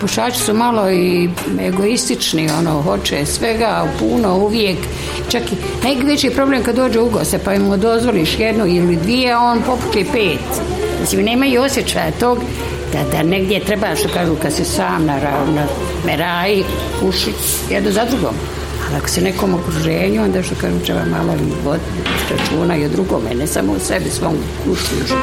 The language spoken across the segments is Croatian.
Pušači su malo i egoistični, ono, hoće svega, puno, uvijek. Čak i najveći problem kad dođe u goste, pa mu dozvoliš jednu ili dvije, on poputi pet. Mislim, nema i osjećaja tog da, da negdje treba, što kažu, kad si sam na, na meraji, puši jedno za drugom. Ali ako si nekom okruženju, onda što kažu, treba malo voditi računa i o drugome, ne samo u sebi, svom kušu.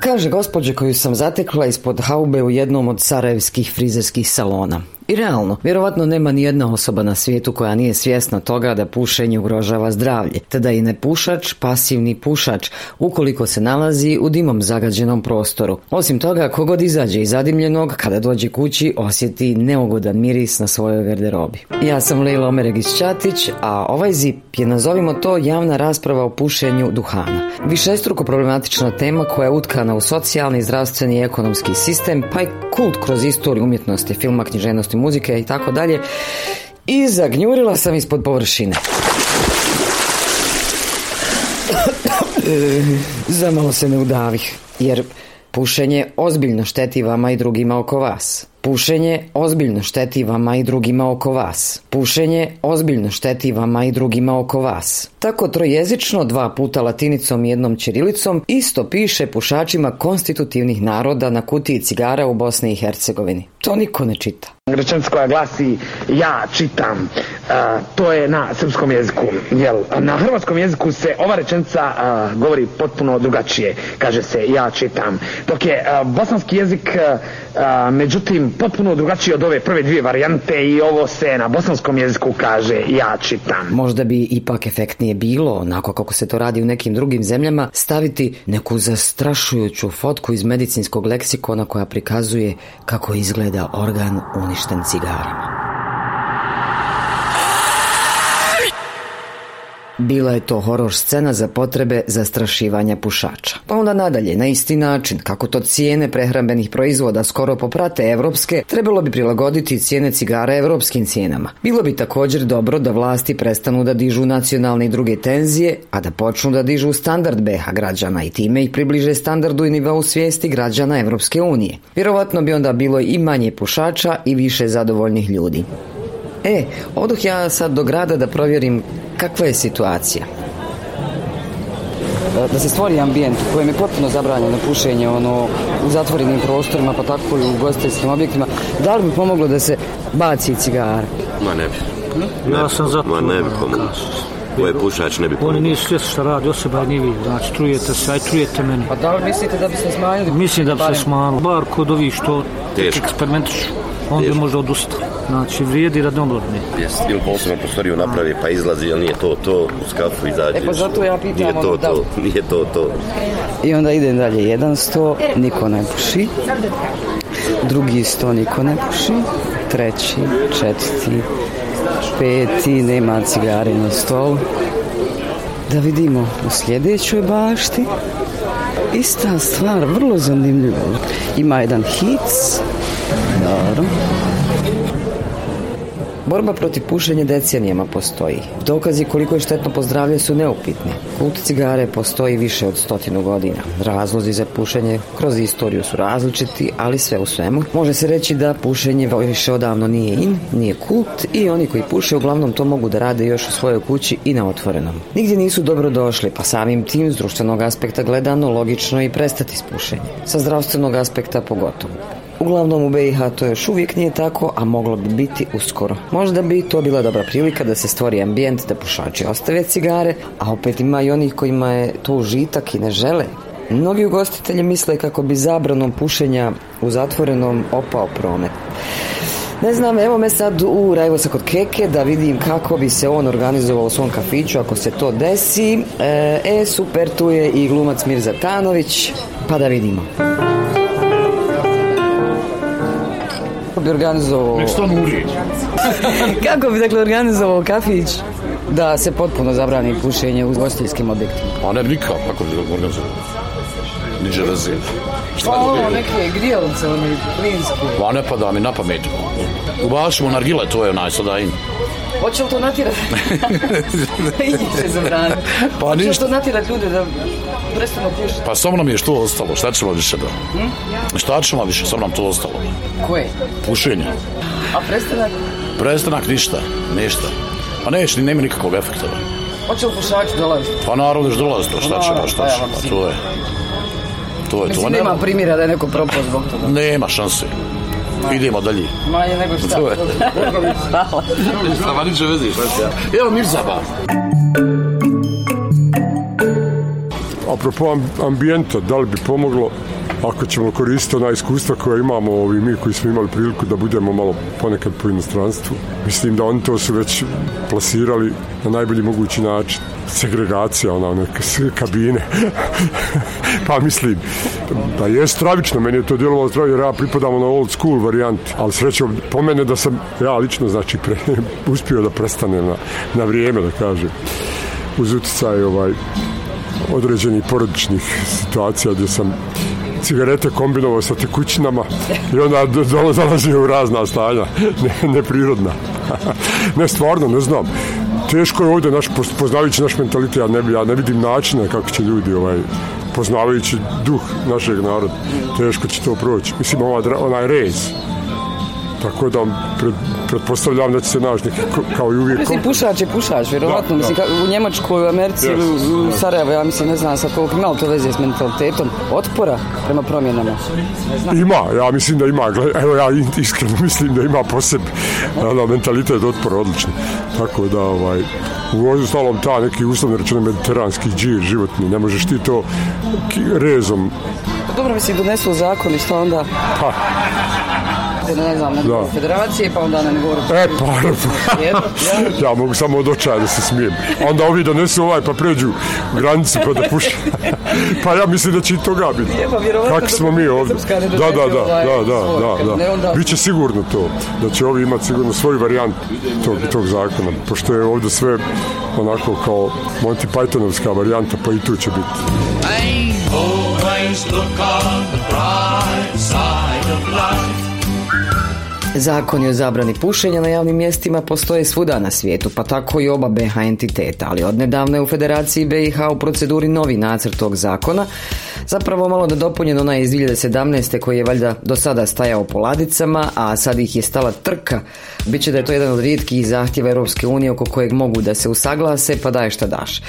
Kaže gospođe koju sam zatekla ispod haube u jednom od sarajevskih frizerskih salona. I realno, vjerovatno nema ni jedna osoba na svijetu koja nije svjesna toga da pušenje ugrožava zdravlje, te da i ne pušač, pasivni pušač, ukoliko se nalazi u dimom zagađenom prostoru. Osim toga, kogod izađe iz zadimljenog, kada dođe kući, osjeti neugodan miris na svojoj garderobi. Ja sam Leila Omeregić Ćatić, a ovaj zip je, nazovimo to, javna rasprava o pušenju duhana. Višestruko problematična tema koja je utkana u socijalni, zdravstveni i ekonomski sistem, pa i kult kroz istoriju umjetnosti, filma, knjiženosti, muzike i tako dalje. I zagnjurila sam ispod površine. Zamalo se ne udavih, jer pušenje ozbiljno šteti vama i drugima oko vas. Pušenje ozbiljno šteti vama i drugima oko vas. Pušenje ozbiljno šteti vama i drugima oko vas. Tako trojezično, dva puta latinicom i jednom ćirilicom, isto piše pušačima konstitutivnih naroda na kutiji cigara u Bosni i Hercegovini. To niko ne čita. Rečenica koja glasi ja čitam, to je na srpskom jeziku. Jel, na hrvatskom jeziku se ova rečenica govori potpuno drugačije. Kaže se ja čitam. Dok je bosanski jezik međutim potpuno drugačiji od ove prve dvije varijante i ovo se na bosanskom jeziku kaže ja čitam. Možda bi ipak efektnije bilo, onako kako se to radi u nekim drugim zemljama, staviti neku zastrašujuću fotku iz medicinskog leksikona koja prikazuje kako izgleda organ niște în. Bila je to horor scena za potrebe zastrašivanja pušača. Pa onda nadalje, na isti način, kako to cijene prehrambenih proizvoda skoro poprate evropske, trebalo bi prilagoditi cijene cigara evropskim cijenama. Bilo bi također dobro da vlasti prestanu da dižu nacionalne i druge tenzije, a da počnu da dižu standard BH građana i time ih približe standardu i nivou svijesti građana Evropske unije. Vjerovatno bi onda bilo i manje pušača i više zadovoljnih ljudi. E, odoh ja sad do grada da provjerim kakva je situacija. Da se stvori ambijent u kojem je potpuno zabranjeno pušenje ono, u zatvorenim prostorima, pa tako i u gostiteljskim objektima. Da li bi pomoglo da se baci cigara? Ma ne bi. Ja sam za Ma ne bi pomoglo. Ovo je pušač ne bi Oni nisu svjesni što radi osoba ni vi. Znači, trujete se, aj trujete meni. Pa da li mislite da bi se smanjili? Mislim da bi se smanjili. Bar kod ovih što Teško. eksperimentišu. On bi možda odustao. Znači, vrijedi radnomorni. Jest, ili posebno prostoriju napravi pa izlazi, ili nije to to, u skafu izađe. E pa zato ja pitam, Nije to ono, da- to, nije to to. I onda idem dalje, jedan sto, niko ne puši. Drugi sto, niko ne puši. Treći, četvrti, peti, nema cigare na stolu. Da vidimo u sljedećoj bašti. Ista stvar, vrlo zanimljivo. Ima jedan hic. Dobro. Borba protiv pušenja decenijama postoji. Dokazi koliko je štetno po zdravlje su neupitni. Kult cigare postoji više od stotinu godina. Razlozi za pušenje kroz istoriju su različiti, ali sve u svemu. Može se reći da pušenje više odavno nije in, nije kult i oni koji puše uglavnom to mogu da rade još u svojoj kući i na otvorenom. Nigdje nisu dobro došli, pa samim tim s društvenog aspekta gledano logično i prestati s pušenjem. Sa zdravstvenog aspekta pogotovo. Uglavnom u BiH to još uvijek nije tako, a moglo bi biti uskoro. Možda bi to bila dobra prilika da se stvori ambijent da pušači ostave cigare, a opet ima i onih kojima je to užitak i ne žele. Mnogi ugostitelji misle kako bi zabranom pušenja u zatvorenom opao promet. Ne znam, evo me sad u Rajvosa kod Keke da vidim kako bi se on organizovao u svom kafiću ako se to desi. E, e, super, tu je i glumac Mirza Tanović, pa da vidimo. Bi organizovao... Kako bi dakle organizovao kafić da se potpuno zabrani pušenje u gostiteljskim objektima? A ne bi nikako, kako bi organizovao? Niže razine. Šta Pa ovo, neke grijalice, one plinske. Ma ne pada mi na pamet. Ubašimo nargile, to je onaj sada im. Hoće li to natjerati? Iće zabraniti. Pa Hoće li ništa. to natjerati ljude da prestanu pušiti? Pa samo nam je što ostalo, šta ćemo više da? Šta ćemo više, samo nam to ostalo. Koje? Pušenje. A prestanak? Prestanak ništa, ništa. Pa neće, ni nema nikakvog efekta. Hoće li pušači dolaziti? Pa naravno će dolazi to, šta će, pa šta će, pa to je. To je to, Mislim, nema primjera da je neko propao zbog toga. nema šanse. Idemo dalje. Manje nego šta. To je. Hvala. Sama niče vezi, šta će ja? Evo Mirzaba. Apropo am- ambijenta, da li bi pomoglo ako ćemo koristiti ona iskustva koja imamo ovi mi koji smo imali priliku da budemo malo ponekad po inostranstvu. Mislim da oni to su već plasirali na najbolji mogući način. Segregacija, ona, one kabine. pa mislim, da je stravično, meni je to djelovalo stravično jer ja pripadam na old school varijanti, ali srećom po mene da sam ja lično znači pre, uspio da prestanem na, na vrijeme da kažem uz utjecaj ovaj, određenih porodičnih situacija gdje sam cigarete kombinovao sa tekućinama i onda do- do- dolazio u razna stanja, ne, neprirodna. ne, stvarno, ne znam. Teško je ovdje, naš, poz- poznavajući naš mentalitet, ja ne, ja ne vidim načina kako će ljudi ovaj, poznavajući duh našeg naroda, teško će to proći. Mislim, onaj rez. Tako da pred, pretpostavljam da će se naći neki, kao i uvijek, Mislim, pušač je pušač, vjerovatno. Da, Mislim, da. ka- u Njemačkoj, u Americi Yes. u, u Sarajevo, ja mislim, ne znam sad koliko imalo to veze s mentalitetom otpora prema promjenama. Ima, ja mislim da ima, evo ja iskreno mislim da ima poseb ono, mentalitet otpora odlični. Tako da, ovaj, u ostalom ta neki uslovno rečeno mediteranski džir životni, ne možeš ti to rezom, Pa dobro, mislim, donesu zakon i što onda, pa, ne znam, Da. federacije, pa onda na nivou e, pa, Jedno, ja mogu samo od očaja da se smijem. Onda ovi donesu ovaj pa pređu granicu pa da puše. pa ja mislim da će i toga biti. Je, pa Kako da smo mi ovdje? Ne Da, da, da, ovaj da, da, svoj, da, ne da. Biće sigurno to, da će ovi imati sigurno svoju varijantu tog, tog zakona, pošto je ovdje sve onako kao Monty Pythonovska varijanta, pa i tu će biti. Always look on the bright side of life. Zakoni o zabrani pušenja na javnim mjestima postoje svuda na svijetu, pa tako i oba BH entiteta, ali odnedavno je u Federaciji BiH u proceduri novi nacrt tog zakona, zapravo malo nadopunjen onaj iz 2017. koji je valjda do sada stajao po ladicama, a sad ih je stala trka. Biće da je to jedan od rijetkih zahtjeva Europske unije oko kojeg mogu da se usaglase, pa daj šta daš.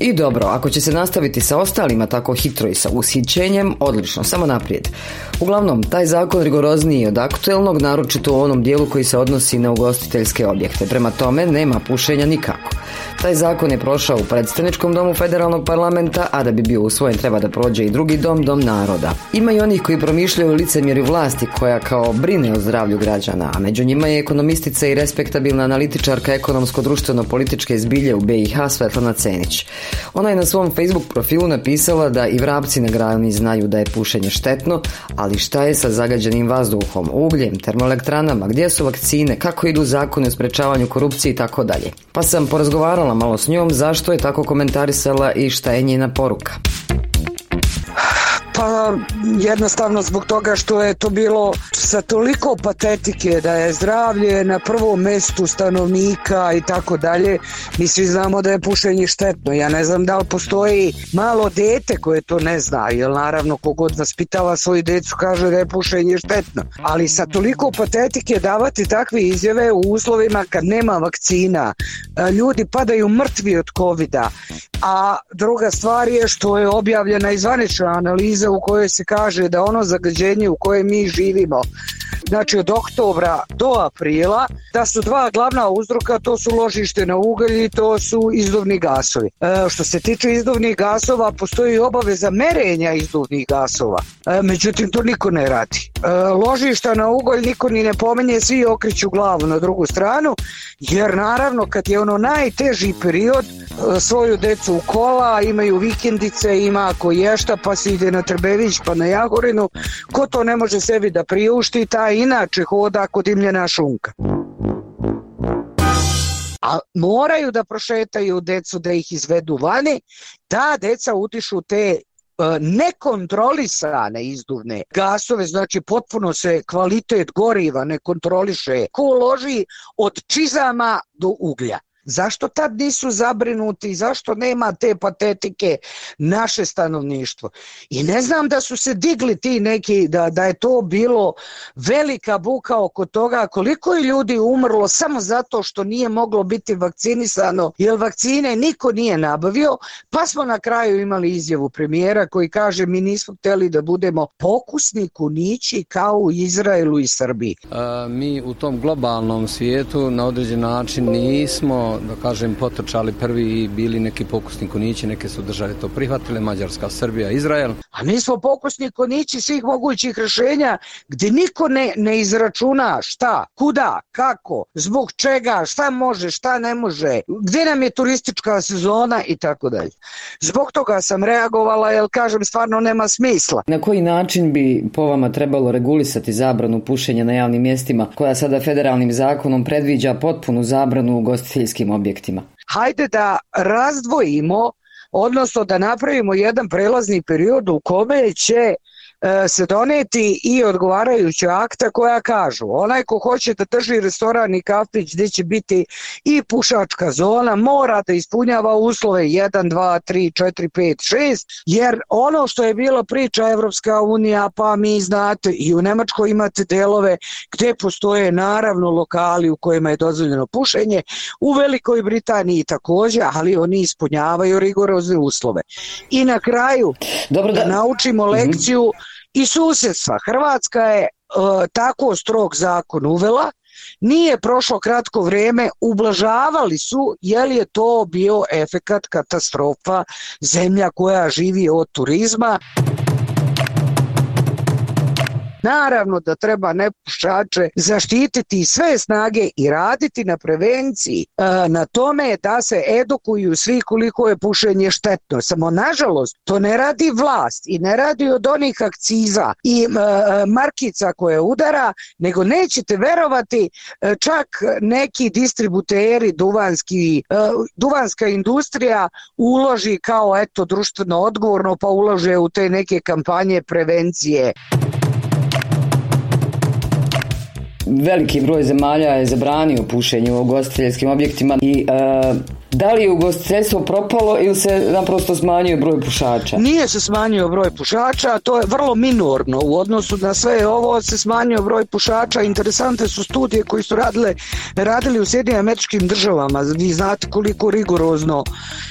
I dobro, ako će se nastaviti sa ostalima tako hitro i sa ushićenjem, odlično, samo naprijed. Uglavnom, taj zakon rigorozniji je od aktuelnog, naročito u onom dijelu koji se odnosi na ugostiteljske objekte. Prema tome, nema pušenja nikako. Taj zakon je prošao u predstavničkom domu federalnog parlamenta, a da bi bio usvojen treba da prođe i drugi dom, dom naroda. Ima i onih koji promišljaju o licemjerju vlasti koja kao brine o zdravlju građana, a među njima je ekonomistica i respektabilna analitičarka ekonomsko-društveno-političke zbilje u BiH Svetlana Cenić. Ona je na svom Facebook profilu napisala da i vrapci na grani znaju da je pušenje štetno, ali šta je sa zagađenim vazduhom, ugljem, termoelektranama, gdje su vakcine, kako idu zakoni o sprečavanju korupcije i tako dalje. Pa sam porazgovarala malo s njom zašto je tako komentarisala i šta je njena poruka. Pa jednostavno zbog toga što je to bilo sa toliko patetike da je zdravlje na prvom mestu stanovnika i tako dalje. Mi svi znamo da je pušenje štetno. Ja ne znam da li postoji malo dete koje to ne zna, jer naravno kogod vaspitava svoju decu kaže da je pušenje štetno. Ali sa toliko patetike davati takve izjave u uslovima kad nema vakcina, ljudi padaju mrtvi od covida, a druga stvar je što je objavljena i zvanična analiza u kojoj se kaže da ono zagađenje u kojem mi živimo znači od oktobra do aprila, da su dva glavna uzroka, to su ložište na ugalj i to su izduvni gasovi. E, što se tiče izduvnih gasova, postoji obaveza merenja izduvnih gasova, e, međutim to niko ne radi. E, ložišta na ugalj niko ni ne pomenje, svi okreću glavu na drugu stranu, jer naravno kad je ono najteži period, e, svoju decu u kola, imaju vikendice, ima ako ješta, pa se ide na Trbević, pa na Jagorinu, ko to ne može sebi da priušti, taj inače hoda kod dimljena šunka. A moraju da prošetaju decu da ih izvedu vani, da deca utišu te e, nekontrolisane izduvne gasove, znači potpuno se kvalitet goriva ne kontroliše, ko loži od čizama do uglja. Zašto tad nisu zabrinuti, zašto nema te patetike naše stanovništvo? I ne znam da su se digli ti neki, da, da je to bilo velika buka oko toga koliko je ljudi umrlo samo zato što nije moglo biti vakcinisano, jer vakcine niko nije nabavio, pa smo na kraju imali izjavu premijera koji kaže mi nismo hteli da budemo pokusni kunići kao u Izraelu i Srbiji. A, mi u tom globalnom svijetu na određen način nismo da kažem, potrčali prvi i bili neki pokusni konići, neke su države to prihvatile, Mađarska, Srbija, Izrael. A mi smo pokusni konići svih mogućih rešenja gdje niko ne, ne izračuna šta, kuda, kako, zbog čega, šta može, šta ne može, gdje nam je turistička sezona i tako dalje. Zbog toga sam reagovala jer kažem stvarno nema smisla. Na koji način bi po vama trebalo regulisati zabranu pušenja na javnim mjestima koja sada federalnim zakonom predviđa potpunu zabranu ugostiteljskim objektima? Hajde da razdvojimo, odnosno da napravimo jedan prelazni period u kome će se doneti i odgovarajuća akta koja kažu onaj ko hoće da drži restoran i kafić gdje će biti i pušačka zona mora da ispunjava uslove 1, 2, 3, 4, 5, 6 jer ono što je bila priča Evropska unija pa mi znate i u Nemačkoj imate delove gdje postoje naravno lokali u kojima je dozvoljeno pušenje u Velikoj Britaniji također ali oni ispunjavaju rigorozne uslove. I na kraju Dobro da, da naučimo lekciju i susjedstva. Hrvatska je e, tako strog zakon uvela, nije prošlo kratko vrijeme, ublažavali su je li je to bio efekat katastrofa zemlja koja živi od turizma. Naravno da treba nepušače zaštititi sve snage i raditi na prevenciji, na tome da se edukuju svi koliko je pušenje štetno. Samo nažalost to ne radi vlast i ne radi od onih akciza i markica koje udara, nego nećete verovati čak neki distributeri duvanski, duvanska industrija uloži kao eto društveno odgovorno pa ulože u te neke kampanje prevencije. Veliki broj zemalja je zabranio pušenje u ugostiteljskim objektima i e, da li je ugostiteljstvo propalo ili se naprosto smanjio broj pušača? Nije se smanjio broj pušača, to je vrlo minorno u odnosu na sve ovo se smanjio broj pušača. Interesante su studije koji su radile, radili u Sjedinim američkim državama. Vi znate koliko rigorozno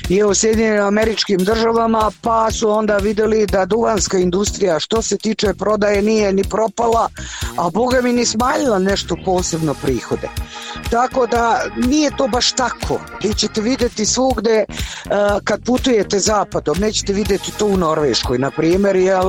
je u Sjedinim američkim državama, pa su onda videli da duvanska industrija što se tiče prodaje nije ni propala, a boga mi ni smanjila nešto posebno prihode. Tako da nije to baš tako. Vi ćete vidjeti svugde uh, kad putujete zapadom, nećete vidjeti to u Norveškoj, na primjer, jer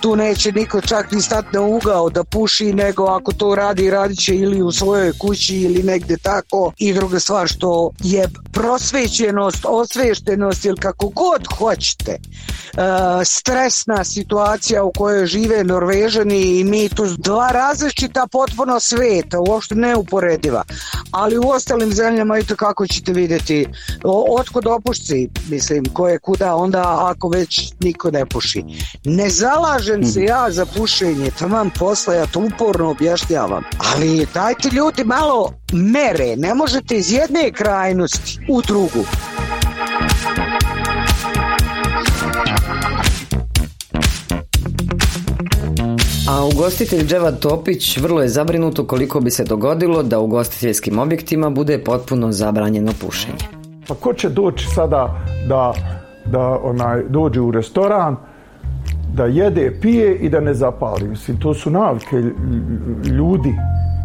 tu neće niko čak ni stati na ugao da puši, nego ako to radi, radit će ili u svojoj kući ili negde tako. I druga stvar što je prosvećenost, osveštenost ili kako god hoćete, uh, stresna situacija u kojoj žive Norvežani i mi tu dva različita potpuno sveta, uopšte neuporediva. Ali u ostalim zemljama i to kako ćete vidjeti otkud opušci, mislim, ko je kuda onda ako već niko ne puši. Ne zalažem se ja za pušenje, tamam posla, ja to uporno objašnjavam, ali dajte ljudi malo mere, ne možete iz jedne krajnosti u drugu. A ugostitelj Dževad Topić vrlo je zabrinuto koliko bi se dogodilo da ugostiteljskim objektima bude potpuno zabranjeno pušenje. Pa ko će doći sada da, da onaj, dođe u restoran, da jede, pije i da ne zapali. Mislim, to su navike ljudi.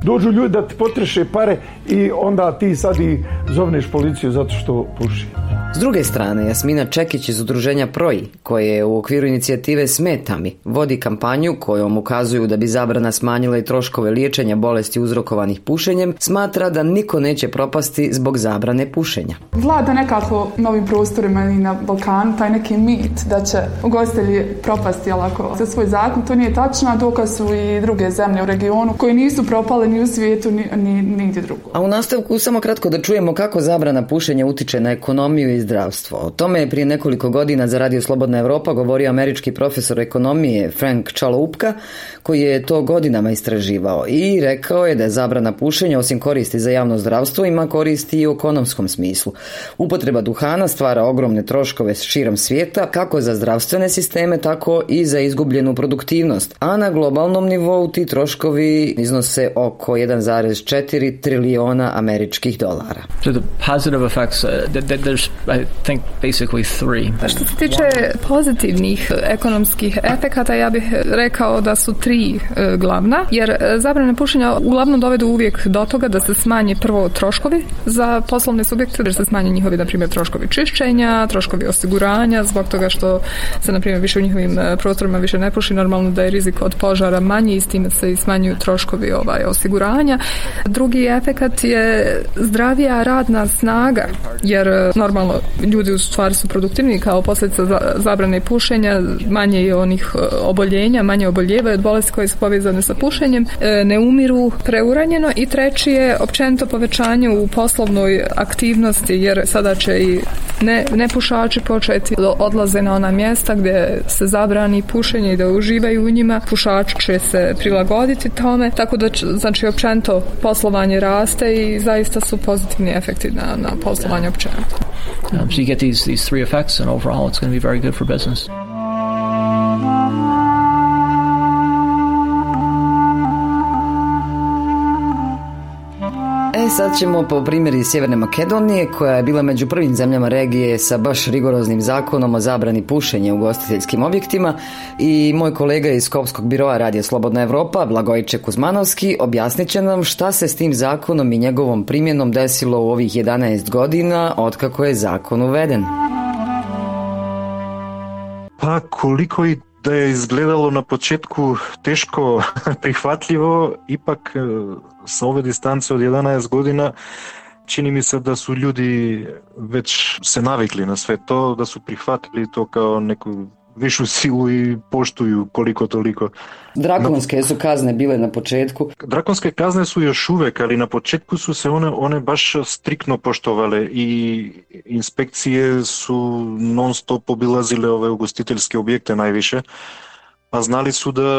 Dođu ljudi da ti potreše pare i onda ti sad i zovneš policiju zato što puši. S druge strane, Jasmina Čekić iz udruženja Proji, koje je u okviru inicijative Smetami, vodi kampanju kojom ukazuju da bi zabrana smanjila i troškove liječenja bolesti uzrokovanih pušenjem, smatra da niko neće propasti zbog zabrane pušenja. Vlada nekako novim prostorima i na Balkanu taj neki mit da će ugostitelji propasti alako za svoj zakon. To nije tačno, a dokaz su i druge zemlje u regionu koji nisu propale ni u svijetu ni, ni nigdje drugo. A u nastavku samo kratko da čujemo kako zabrana pušenja utiče na ekonomiju i zdravstvo. O tome je prije nekoliko godina za Radio Slobodna Europa govorio američki profesor ekonomije Frank Čaloupka, koji je to godinama istraživao i rekao je da je zabrana pušenja osim koristi za javno zdravstvo ima koristi i u ekonomskom smislu. Upotreba duhana stvara ogromne troškove širom svijeta, kako za zdravstvene sisteme, tako i za izgubljenu produktivnost, a na globalnom nivou ti troškovi iznose oko 1,4 trilijona američkih dolara. So the positive effects, uh, there's, I think, basically three. Pa što se tiče pozitivnih ekonomskih efekata, ja bih rekao da su tri e, glavna, jer e, zabrane pušenja uglavnom dovedu uvijek do toga da se smanje prvo troškovi za poslovne subjekte, da se smanje njihovi, na primjer, troškovi čišćenja, troškovi osiguranja, zbog toga što se, na primjer, više u njihovim e, prostorima više ne puši, normalno da je rizik od požara manji i s time se i smanjuju troškovi ovaj, osiguranja. Drugi efekat je zdravija radna snaga, jer normalno ljudi u stvari su produktivni kao posljedica zabrane pušenja, manje je onih oboljenja, manje oboljevaju od bolesti koje su povezane sa pušenjem, e, ne umiru preuranjeno i treći je općenito povećanje u poslovnoj aktivnosti jer sada će i ne, nepušači početi odlaze na ona mjesta gdje se zabrani pušenje i da uživaju u njima, pušači će se prilagoditi tome, tako da će, znači poslovanje raste i zaista su pozitivni efekti na, na poslovanje. Um, so you get these, these three effects and overall it's going to be very good for business. E sad ćemo po primjeri Sjeverne Makedonije koja je bila među prvim zemljama regije sa baš rigoroznim zakonom o zabrani pušenja u ugostiteljskim objektima i moj kolega iz Skopskog biroa Radija Slobodna Evropa, Blagojče Kuzmanovski, objasnit će nam šta se s tim zakonom i njegovom primjenom desilo u ovih 11 godina otkako je zakon uveden. Pa koliko i да е изгледало на почетку тешко прихватливо, ипак со ове дистанци од 11 година чини ми се да су луѓи веќе се навикли на све тоа, да су прихватили тоа као некој вишу силу и поштују колико толико. Драконске Но... су казне биле на почетку. Драконске казне су још увек, али на почетку су се оне, оне баш стрикно поштовале и инспекције су нон-стоп обилазиле ове угостителски објекте највише. Па знали су да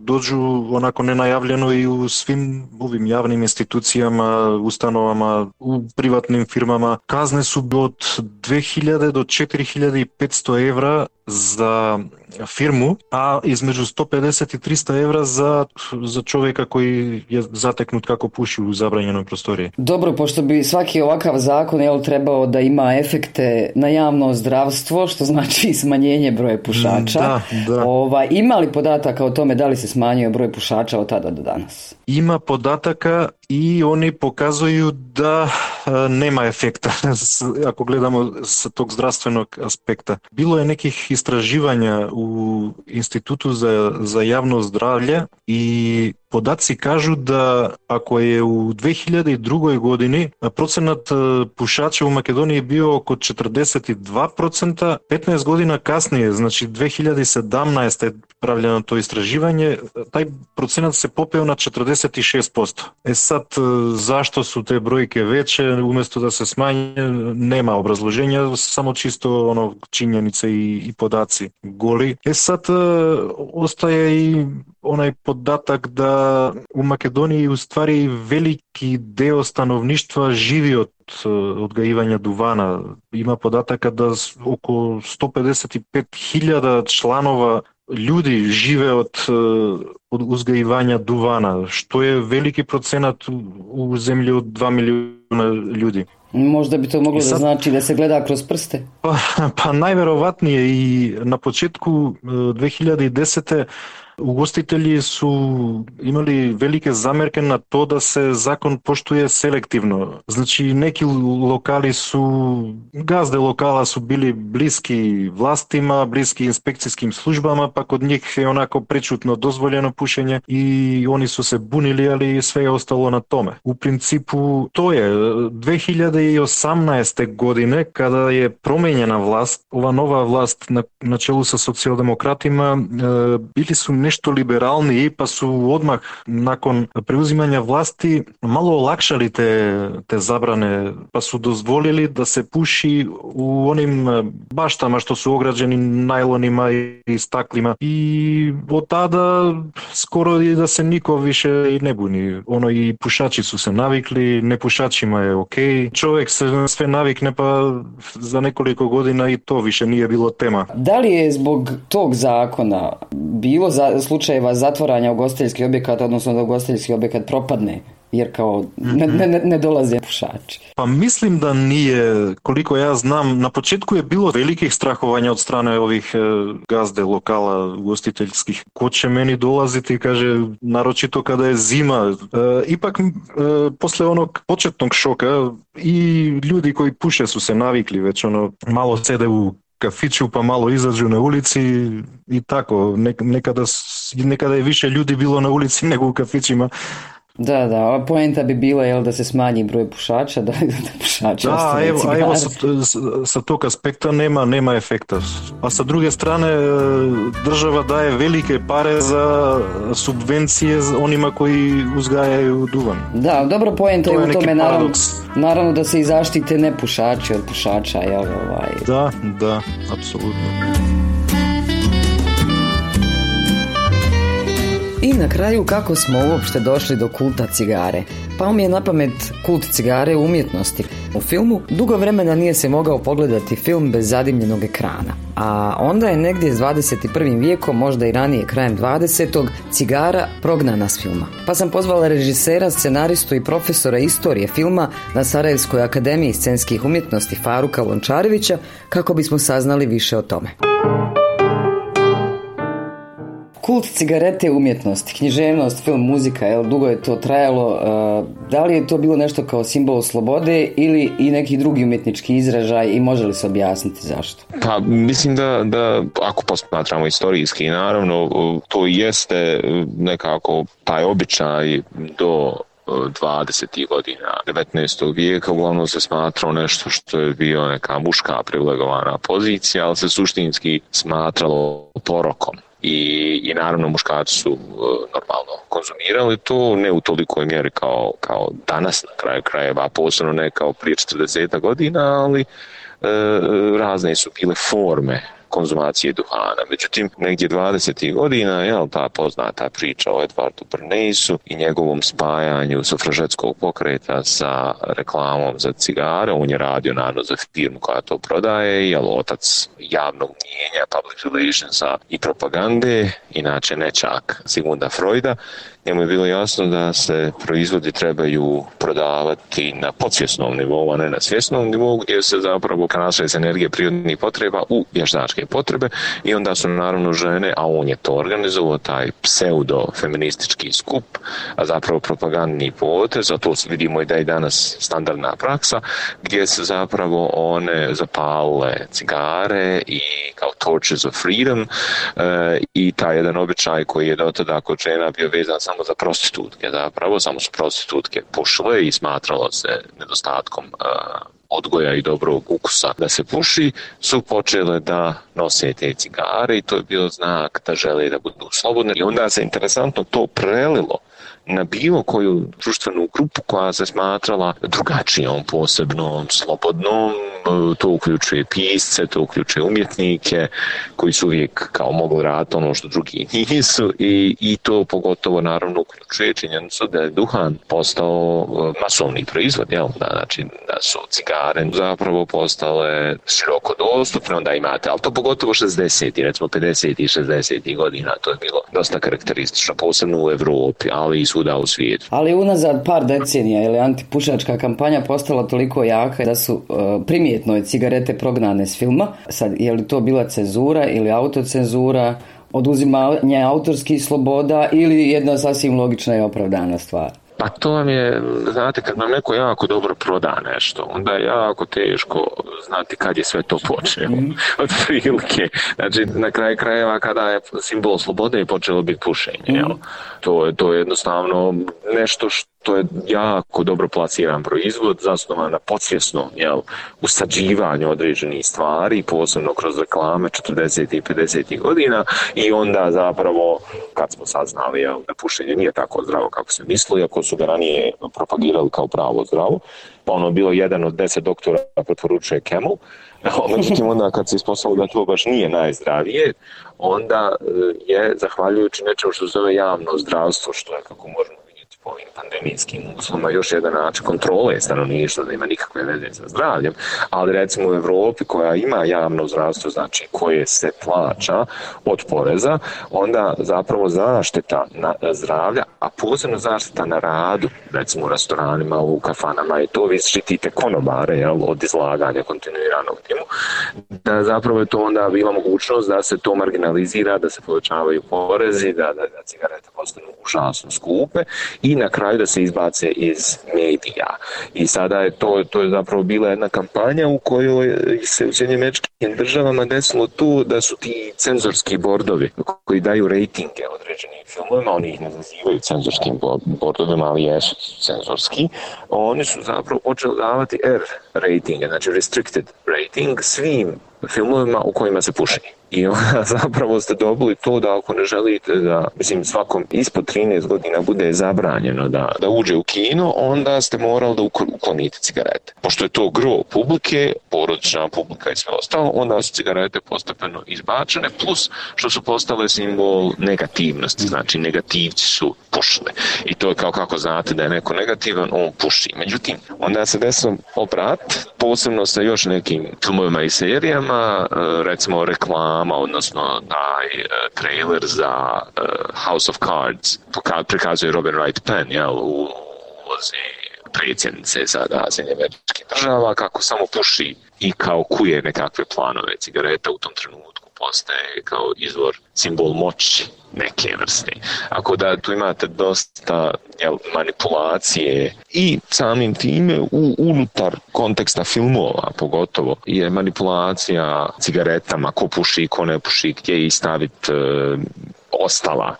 дојду онако ненајавлено и у свим овим јавним институцијама, установама, у приватним фирмама. Казне су од 2000 до 4500 евра za firmu, a između 150 i 300 evra za, za čovjeka koji je zateknut kako puši u zabranjenoj prostoriji. Dobro, pošto bi svaki ovakav zakon jel, trebao da ima efekte na javno zdravstvo, što znači smanjenje broja pušača. Da, da. Ova, ima li podataka o tome da li se smanjio broj pušača od tada do danas? Ima podataka i oni pokazuju da e, nema efekta ako gledamo sa tog zdravstvenog aspekta. Bilo je nekih istraživanja u у Институту за, за јавно здравје и податци кажу да ако е у 2002 години процентот пушачи во Македонија био околу 42%, 15 година касније, значи 2017 правленото истражување, тај процент се попеа на 46%. Е сад, зашто су те бројке веќе, уместо да се смањи, нема образложење, само чисто оно чињеница и, и подаци голи. Е сад, остаја и онај податак да у Македонија уствари велики дел становништва живи од одгајување дувана. Има података да околу 155.000 членова луѓе живеат од узгајување дувана, што е велики проценат у земји од 2 милиона луѓе. Можда би тоа могло да сад... да значи да се гледа кроз прсте. Па, па најверојатно и на почетку 2010 Угостители су имали велике замерки на тоа да се закон поштуе селективно. Значи, неки локали су, газде локала су били блиски властима, блиски инспекцијским службама, па од нив е онако пречутно дозволено пушење и они су се бунили, али све е остало на томе. У принципу, тоа е. 2000 2018 година, када е променена власт, ова нова власт на, начелу со социјалдемократима е, били су нешто либерални, па су одмах након преузимање власти мало олакшали те, те забране, па су дозволили да се пуши у оним баштама што су ограđени најлонима и стаклима. И од тада скоро и да се нико више и не буни. Оно и пушачи су се навикли, непушачима е окей. Човек Čovjek se sve navikne pa za nekoliko godina i to više nije bilo tema. Da li je zbog tog zakona bilo za, slučajeva zatvaranja ugostiteljskih objekata, odnosno da ugostiteljski objekat propadne jer kao ne, ne, ne dolaze pušači. Pa mislim da nije, koliko ja znam, na početku je bilo velikih strahovanja od strane ovih e, gazde lokala ugostiteljskih. Ko će meni dolaziti, kaže, naročito kada je zima. E, ipak, e, posle onog početnog šoka i ljudi koji puše su se navikli već ono, malo sede u kafiću pa malo izađu na ulici i tako. Nekada, nekada je više ljudi bilo na ulici nego u kafićima da, da, ova poenta bi bila jel, da se smanji broj pušača, da, da pušača Da, evo, a evo sa, sa tog aspekta nema, nema efekta. A sa druge strane država daje velike pare za subvencije onima koji uzgajaju duvan. Da, dobro poenta je u tome naravno, naravno da se i zaštite nepušači od pušača. Jel, ovaj. Da, da, apsolutno. I na kraju kako smo uopšte došli do kulta cigare. Pao mi je na pamet kult cigare u umjetnosti. U filmu dugo vremena nije se mogao pogledati film bez zadimljenog ekrana. A onda je negdje s 21. vijekom, možda i ranije krajem 20. cigara prognana s filma. Pa sam pozvala režisera, scenaristu i profesora istorije filma na Sarajevskoj akademiji scenskih umjetnosti Faruka Lončarevića kako bismo saznali više o tome. Kult cigarete umjetnosti, književnost, film, muzika, jel, dugo je to trajalo. Uh, da li je to bilo nešto kao simbol slobode ili i neki drugi umjetnički izražaj i može li se objasniti zašto? Pa mislim da, da ako posmatramo istorijski, naravno to jeste nekako taj običaj do 20. godina 19. vijeka uglavnom se smatrao nešto što je bio neka muška privilegovana pozicija, ali se suštinski smatralo porokom i, i naravno muškarci su e, normalno konzumirali to, ne u tolikoj mjeri kao, kao danas na kraju krajeva, posebno ne kao prije 40 godina, ali e, razne su bile forme konzumacije duhana. Međutim, negdje 20. godina, jel, ta poznata priča o Edvardu Brneisu i njegovom spajanju sufražetskog pokreta sa reklamom za cigare, on je radio naravno za firmu koja to prodaje, jel, otac javnog mjenja, public relationsa i propagande, inače nečak Sigmunda Freuda, njemu je bilo jasno da se proizvodi trebaju prodavati na podsvjesnom nivou, a ne na svjesnom nivou, gdje se zapravo kanasuje se energije prirodnih potreba u vještačke potrebe i onda su naravno žene, a on je to organizovao, taj pseudo-feministički skup, a zapravo propagandni potez, a to vidimo i da je danas standardna praksa, gdje se zapravo one zapale cigare i kao torches of freedom e, i taj jedan običaj koji je do tada kod žena bio vezan samo za prostitutke, zapravo samo su prostitutke pušile i smatralo se nedostatkom odgoja i dobrog ukusa da se puši, su počele da nose te cigare i to je bio znak da žele da budu slobodne. I onda se interesantno to prelilo na bilo koju društvenu grupu koja se smatrala drugačijom, posebnom, slobodnom, to uključuje pisce, to uključuje umjetnike koji su uvijek kao mogu raditi ono što drugi nisu i, i to pogotovo naravno uključuje činjenicu da je duhan postao e, masovni proizvod, jel? Da, znači da su cigare zapravo postale široko dostupne, onda imate, ali to pogotovo 60. recimo 50. i 60. godina, to je bilo dosta karakteristično, posebno u Europi, ali i svuda u svijetu. Ali unazad par decenija je antipušačka kampanja postala toliko jaka da su uh, primjetno je cigarete prognane s filma. Sad, je li to bila cenzura ili autocenzura, oduzimanje autorskih sloboda ili jedna sasvim logična i opravdana stvar? Pa to vam je, znate, kad nam neko jako dobro proda nešto, onda je jako teško znati kad je sve to počelo. Mm. Od prilike. Znači, na kraju krajeva kada je simbol slobode je počelo biti pušenje. Jel? To, je, to je jednostavno nešto što to je jako dobro plasiran proizvod, zasnovan na podsvjesnom jel, usađivanju određenih stvari, posebno kroz reklame 40. i 50. godina i onda zapravo kad smo saznali jel, da pušenje nije tako zdravo kako se misli, ako su ga ranije propagirali kao pravo zdravo, pa ono bilo jedan od deset doktora preporučuje Camel, međutim onda kad se ispostavilo da to baš nije najzdravije, onda e, je zahvaljujući nečemu što se zove javno zdravstvo, što je kako možemo ovim pandemijskim uslovima još jedan način kontrole stanovništva da ima nikakve veze sa zdravljem, ali recimo u Europi koja ima javno zdravstvo, znači koje se plaća od poreza, onda zapravo zaštita na zdravlja, a posebno zaštita na radu, recimo u restoranima, u kafanama i to vi štitite konobare jel, od izlaganja kontinuiranog timu, da zapravo je to onda bila mogućnost da se to marginalizira, da se povećavaju porezi, da, da, da cigarete postanu užasno skupe i na kraju da se izbace iz medija. I sada je to, to je zapravo bila jedna kampanja u kojoj se u Sjedinjeničkim državama desilo to da su ti cenzorski bordovi koji daju rejtinge određenim filmovima, oni ih ne nazivaju cenzorskim bordovima, ali jesu cenzorski, oni su zapravo počeli davati R ratinge, znači restricted rating svim filmovima u kojima se puši. I onda zapravo ste dobili to da ako ne želite da, mislim, svakom ispod 13 godina bude zabranjeno da, da uđe u kino, onda ste morali da uklonite cigarete. Pošto je to gro publike, porodična publika i sve ostalo, onda su cigarete postepeno izbačene, plus što su postale simbol negativnosti, znači negativci su pušili. I to je kao kako znate da je neko negativan, on puši. Međutim, onda se desilo obrat, posebno sa još nekim filmovima i serijama, recimo reklama, odnosno taj trailer za House of Cards, prikazuje Robin Wright Penn, jel, u ulozi predsjednice sada Sjedinjenih država, kako samo puši i kao kuje nekakve planove cigareta u tom trenutku postaje kao izvor simbol moći neke vrste. Ako da tu imate dosta jel, manipulacije i samim time u, unutar konteksta filmova pogotovo je manipulacija cigaretama, ko puši, ko ne puši, gdje i staviti e, ostala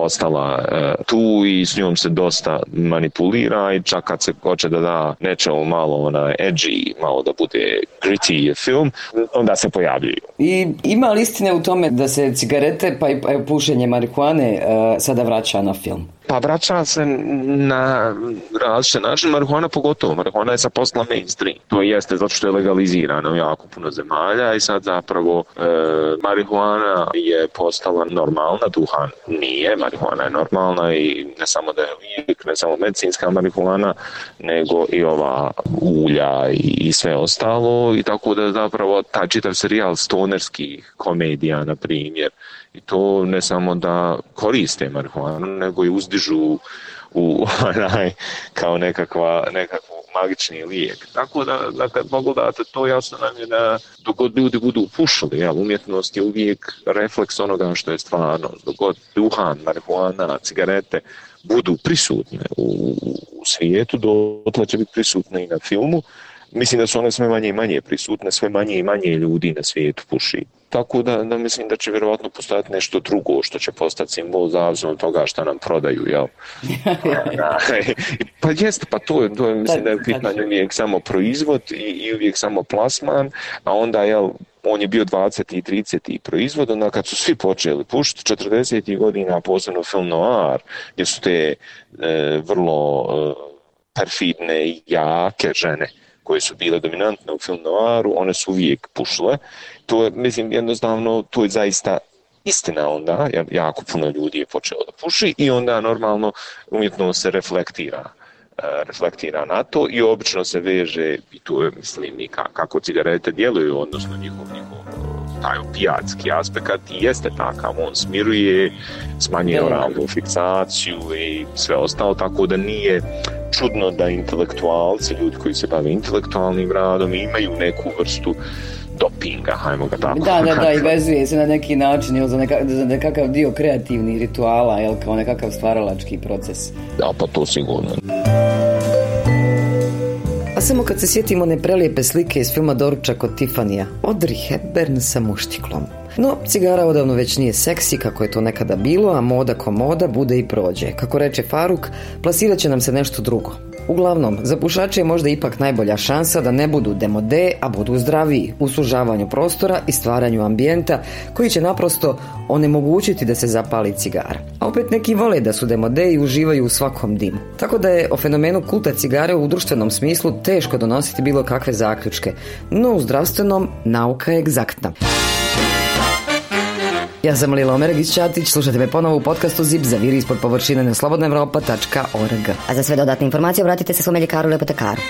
ostala e, tu i s njom se dosta manipulira i čak kad se hoće da da nečemu malo ona edgy, malo da bude gritty film, onda se pojavljuju. I ima li istine u tome da se cigarete pa i pušenje marihuane e, sada vraća na film? Pa vraća se na različite način, marihuana pogotovo. Marihuana je sa posla mainstream. To jeste zato što je legalizirana u jako puno zemalja i sad zapravo e, marihuana je postala normalna, duhan nije, marihuana je normalna i ne samo da je lijek, ne samo medicinska marihuana, nego i ova ulja i, sve ostalo i tako da zapravo taj čitav serijal stonerskih komedija, na primjer, i to ne samo da koriste marihuanu, nego i uzdižu u onaj, kao nekakva, nekakvu magični lijek. Tako da, da kad pogledate to jasno nam je da dok god ljudi budu pušili, jel, umjetnost je uvijek refleks onoga što je stvarno. Dok god duhan, marihuana, cigarete budu prisutne u, u svijetu, dotle će biti prisutne i na filmu. Mislim da su one sve manje i manje prisutne, sve manje i manje ljudi na svijetu puši. Tako da, da mislim da će vjerojatno postojati nešto drugo što će postati simbol zavisno od toga što nam prodaju, jel? pa jest, pa to to je mislim da je pitanje uvijek samo proizvod i, i uvijek samo plasman, a onda, jel, on je bio 20. i 30. proizvod, onda kad su svi počeli pušiti 40. godina, posebno film Noir, gdje su te e, vrlo e, perfidne i jake žene koje su bile dominantne u film noiru, one su uvijek pušile. To je, mislim, jednostavno, to je zaista istina onda, jako puno ljudi je počelo da puši i onda normalno umjetno se reflektira reflektira na to i obično se veže i tu je mislim i kako cigarete djeluju odnosno njihov, njihov taj opijatski aspekt i jeste takav, on smiruje, smanjuje oralnu fiksaciju i sve ostalo, tako da nije čudno da intelektualci, ljudi koji se bave intelektualnim radom imaju neku vrstu dopinga, hajmo ga tako. Da, da, da, i vezuje se na neki način jel, za, neka, za nekakav dio kreativnih rituala, jel, kao nekakav stvaralački proces. Da, pa to sigurno. Samo kad se sjetimo one prelijepe slike iz filma Doručak od Tifanija, Audrey Hepburn sa muštiklom. No, cigara odavno već nije seksi kako je to nekada bilo, a moda ko moda bude i prođe. Kako reče Faruk, plasirat će nam se nešto drugo. Uglavnom, za pušače je možda ipak najbolja šansa da ne budu demode, a budu zdraviji u sužavanju prostora i stvaranju ambijenta koji će naprosto onemogućiti da se zapali cigara. A opet neki vole da su demode i uživaju u svakom dimu. Tako da je o fenomenu kulta cigare u društvenom smislu teško donositi bilo kakve zaključke, no u zdravstvenom nauka je egzaktna. Ja sam Lila Omeregić Ćatić, slušajte me ponovo u podcastu Zip za viri ispod površine na slobodnaevropa.org. A za sve dodatne informacije obratite se svome ljekaru ili apotekaru.